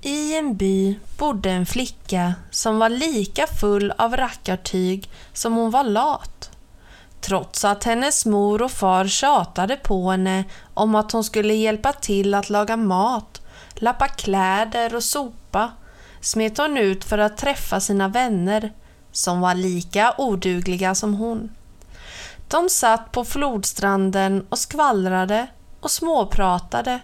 I en by bodde en flicka som var lika full av rackartyg som hon var lat. Trots att hennes mor och far tjatade på henne om att hon skulle hjälpa till att laga mat, lappa kläder och sopa, smet hon ut för att träffa sina vänner som var lika odugliga som hon. De satt på flodstranden och skvallrade och småpratade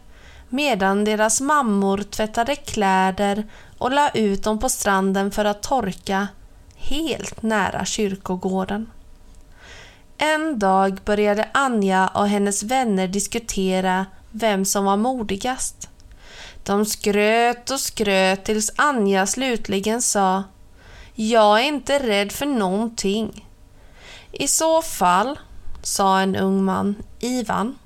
medan deras mammor tvättade kläder och la ut dem på stranden för att torka helt nära kyrkogården. En dag började Anja och hennes vänner diskutera vem som var modigast. De skröt och skröt tills Anja slutligen sa Jag är inte rädd för någonting. I så fall, sa en ung man, Ivan,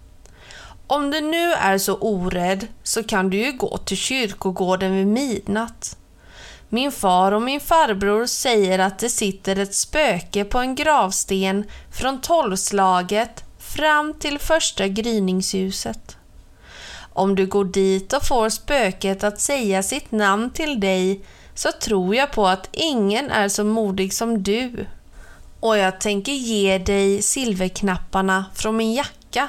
om du nu är så orädd så kan du ju gå till kyrkogården vid midnatt. Min far och min farbror säger att det sitter ett spöke på en gravsten från tolvslaget fram till första gryningsljuset. Om du går dit och får spöket att säga sitt namn till dig så tror jag på att ingen är så modig som du. Och jag tänker ge dig silverknapparna från min jacka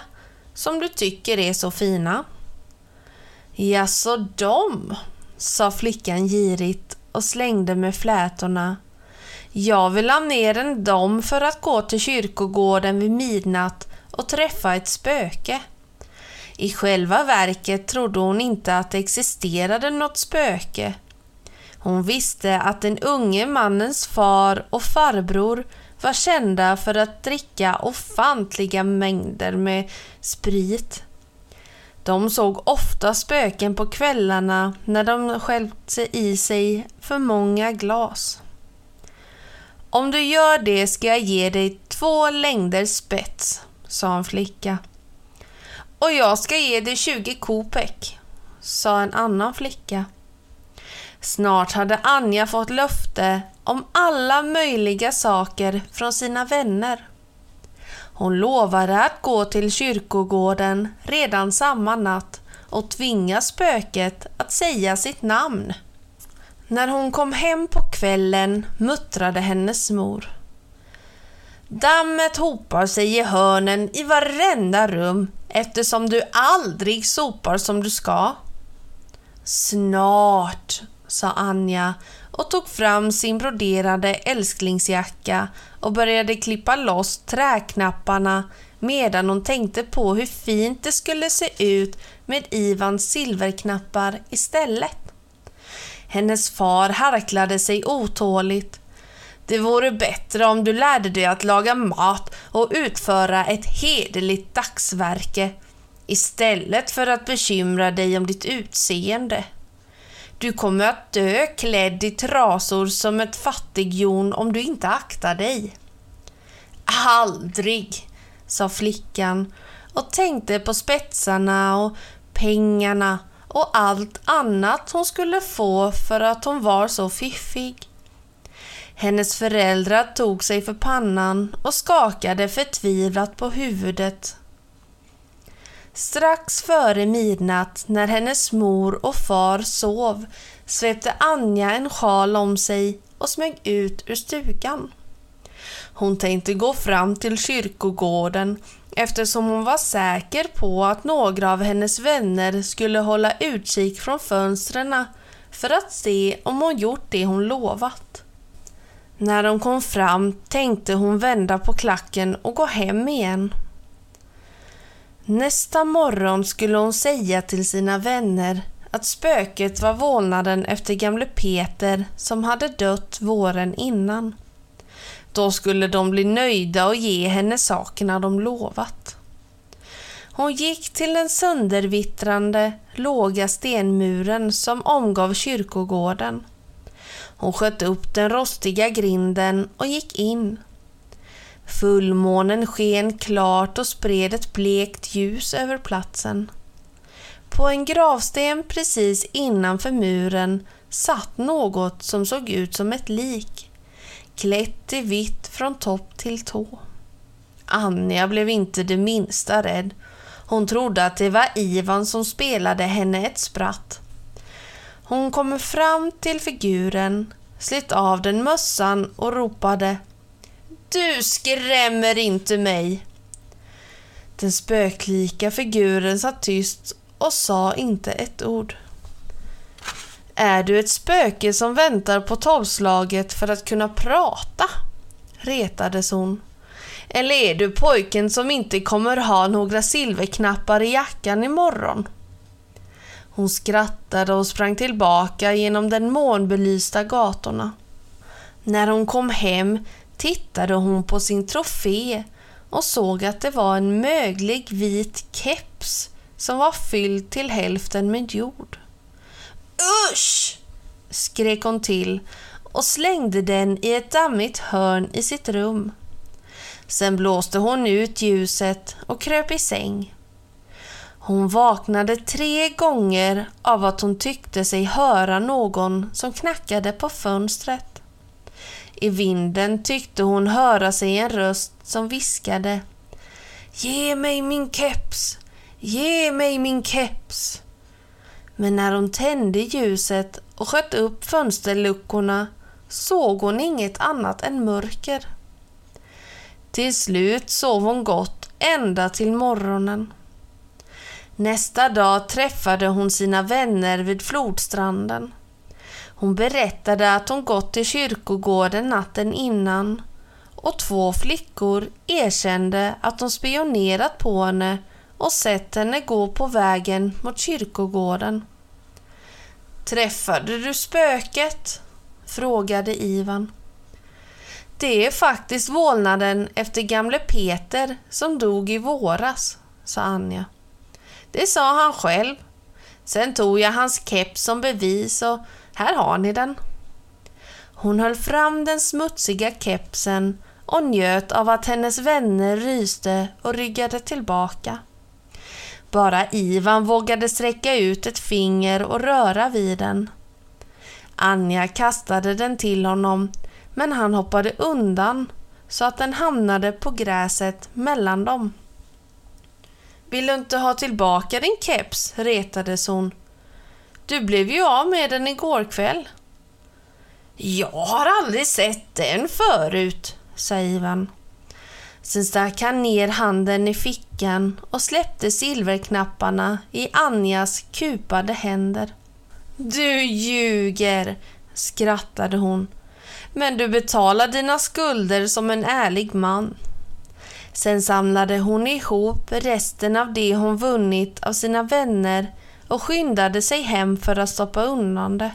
som du tycker är så fina. Jaså, dom, sa flickan girigt och slängde med flätorna. Jag vill ha mer än dem för att gå till kyrkogården vid midnatt och träffa ett spöke. I själva verket trodde hon inte att det existerade något spöke. Hon visste att den unge mannens far och farbror var kända för att dricka ofantliga mängder med sprit. De såg ofta spöken på kvällarna när de skälpte i sig för många glas. Om du gör det ska jag ge dig två längder spets, sa en flicka. Och jag ska ge dig 20 kopek, sa en annan flicka. Snart hade Anja fått löfte om alla möjliga saker från sina vänner. Hon lovade att gå till kyrkogården redan samma natt och tvinga spöket att säga sitt namn. När hon kom hem på kvällen muttrade hennes mor. Dammet hopar sig i hörnen i varenda rum eftersom du aldrig sopar som du ska. Snart, sa Anja och tog fram sin broderade älsklingsjacka och började klippa loss träknapparna medan hon tänkte på hur fint det skulle se ut med Ivans silverknappar istället. Hennes far harklade sig otåligt. Det vore bättre om du lärde dig att laga mat och utföra ett hederligt dagsverke istället för att bekymra dig om ditt utseende. Du kommer att dö klädd i trasor som ett fattighjon om du inte aktar dig. Aldrig, sa flickan och tänkte på spetsarna och pengarna och allt annat hon skulle få för att hon var så fiffig. Hennes föräldrar tog sig för pannan och skakade förtvivlat på huvudet. Strax före midnatt när hennes mor och far sov svepte Anja en sjal om sig och smög ut ur stugan. Hon tänkte gå fram till kyrkogården eftersom hon var säker på att några av hennes vänner skulle hålla utkik från fönstren för att se om hon gjort det hon lovat. När de kom fram tänkte hon vända på klacken och gå hem igen. Nästa morgon skulle hon säga till sina vänner att spöket var vålnaden efter gamle Peter som hade dött våren innan. Då skulle de bli nöjda och ge henne sakerna de lovat. Hon gick till den söndervittrande, låga stenmuren som omgav kyrkogården. Hon sköt upp den rostiga grinden och gick in. Fullmånen sken klart och spred ett blekt ljus över platsen. På en gravsten precis innanför muren satt något som såg ut som ett lik, klätt i vitt från topp till tå. Anja blev inte det minsta rädd. Hon trodde att det var Ivan som spelade henne ett spratt. Hon kommer fram till figuren, slet av den mössan och ropade du skrämmer inte mig! Den spöklika figuren satt tyst och sa inte ett ord. Är du ett spöke som väntar på tolvslaget för att kunna prata? retades hon. Eller är du pojken som inte kommer ha några silverknappar i jackan imorgon? Hon skrattade och sprang tillbaka genom den månbelysta gatorna. När hon kom hem tittade hon på sin trofé och såg att det var en möglig vit keps som var fylld till hälften med jord. Usch! skrek hon till och slängde den i ett dammigt hörn i sitt rum. Sen blåste hon ut ljuset och kröp i säng. Hon vaknade tre gånger av att hon tyckte sig höra någon som knackade på fönstret. I vinden tyckte hon höra sig en röst som viskade Ge mig min keps! Ge mig min keps! Men när hon tände ljuset och sköt upp fönsterluckorna såg hon inget annat än mörker. Till slut sov hon gott ända till morgonen. Nästa dag träffade hon sina vänner vid flodstranden. Hon berättade att hon gått till kyrkogården natten innan och två flickor erkände att de spionerat på henne och sett henne gå på vägen mot kyrkogården. Träffade du spöket? frågade Ivan. Det är faktiskt vålnaden efter gamle Peter som dog i våras, sa Anja. Det sa han själv. Sen tog jag hans keps som bevis och här har ni den. Hon höll fram den smutsiga kepsen och njöt av att hennes vänner ryste och ryggade tillbaka. Bara Ivan vågade sträcka ut ett finger och röra vid den. Anja kastade den till honom, men han hoppade undan så att den hamnade på gräset mellan dem. Vill du inte ha tillbaka din keps? retades hon. Du blev ju av med den igår kväll. Jag har aldrig sett den förut, sa Ivan. Sen stack han ner handen i fickan och släppte silverknapparna i Anjas kupade händer. Du ljuger, skrattade hon. Men du betalar dina skulder som en ärlig man. Sen samlade hon ihop resten av det hon vunnit av sina vänner och skyndade sig hem för att stoppa undan det.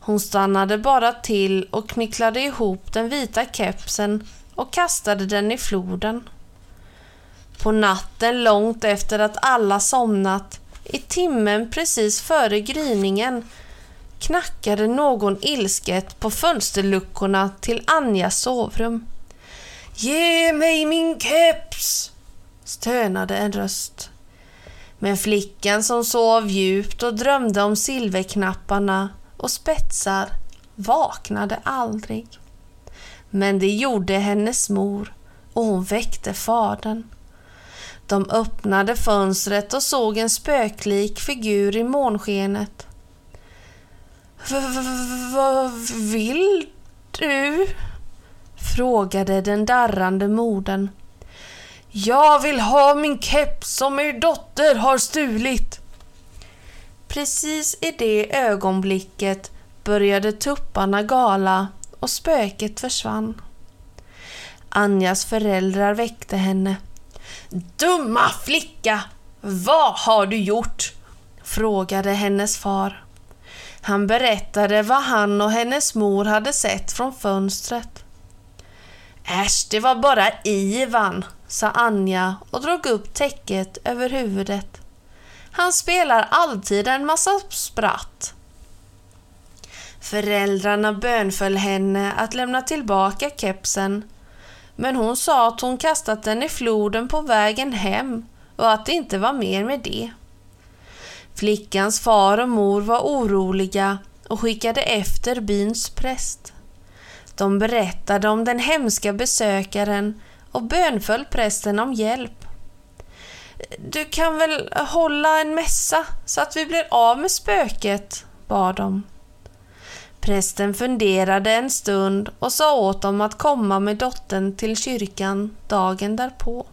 Hon stannade bara till och knycklade ihop den vita kepsen och kastade den i floden. På natten långt efter att alla somnat, i timmen precis före gryningen, knackade någon ilsket på fönsterluckorna till Anjas sovrum. Ge mig min keps! stönade en röst. Men flickan som sov djupt och drömde om silverknapparna och spetsar vaknade aldrig. Men det gjorde hennes mor och hon väckte fadern. De öppnade fönstret och såg en spöklik figur i månskenet. Vad vill du? frågade den darrande modern. Jag vill ha min keps som er dotter har stulit. Precis i det ögonblicket började tupparna gala och spöket försvann. Anjas föräldrar väckte henne. Dumma flicka! Vad har du gjort? frågade hennes far. Han berättade vad han och hennes mor hade sett från fönstret. Äsch, det var bara Ivan, sa Anja och drog upp täcket över huvudet. Han spelar alltid en massa spratt. Föräldrarna bönföll henne att lämna tillbaka kepsen men hon sa att hon kastat den i floden på vägen hem och att det inte var mer med det. Flickans far och mor var oroliga och skickade efter byns präst. De berättade om den hemska besökaren och bönföll prästen om hjälp. Du kan väl hålla en mässa så att vi blir av med spöket, bad de. Prästen funderade en stund och sa åt dem att komma med dottern till kyrkan dagen därpå.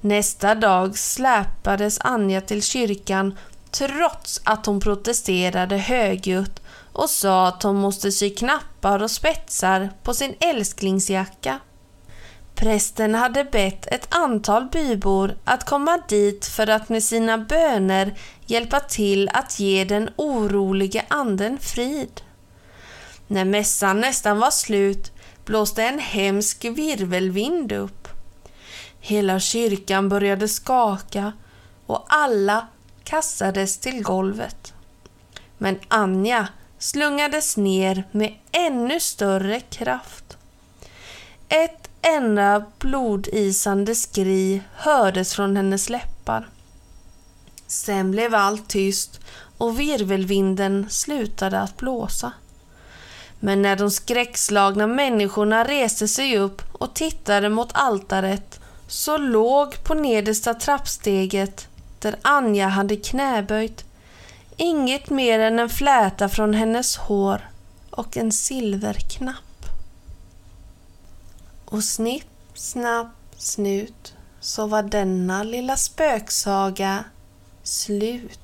Nästa dag släpades Anja till kyrkan trots att hon protesterade högljutt och sa att hon måste sy knappar och spetsar på sin älsklingsjacka. Prästen hade bett ett antal bybor att komma dit för att med sina böner hjälpa till att ge den oroliga anden frid. När mässan nästan var slut blåste en hemsk virvelvind upp. Hela kyrkan började skaka och alla kastades till golvet. Men Anja slungades ner med ännu större kraft. Ett enda blodisande skri hördes från hennes läppar. Sen blev allt tyst och virvelvinden slutade att blåsa. Men när de skräckslagna människorna reste sig upp och tittade mot altaret så låg på nedersta trappsteget där Anja hade knäböjt inget mer än en fläta från hennes hår och en silverknapp. Och snipp, snapp, snut så var denna lilla spöksaga slut.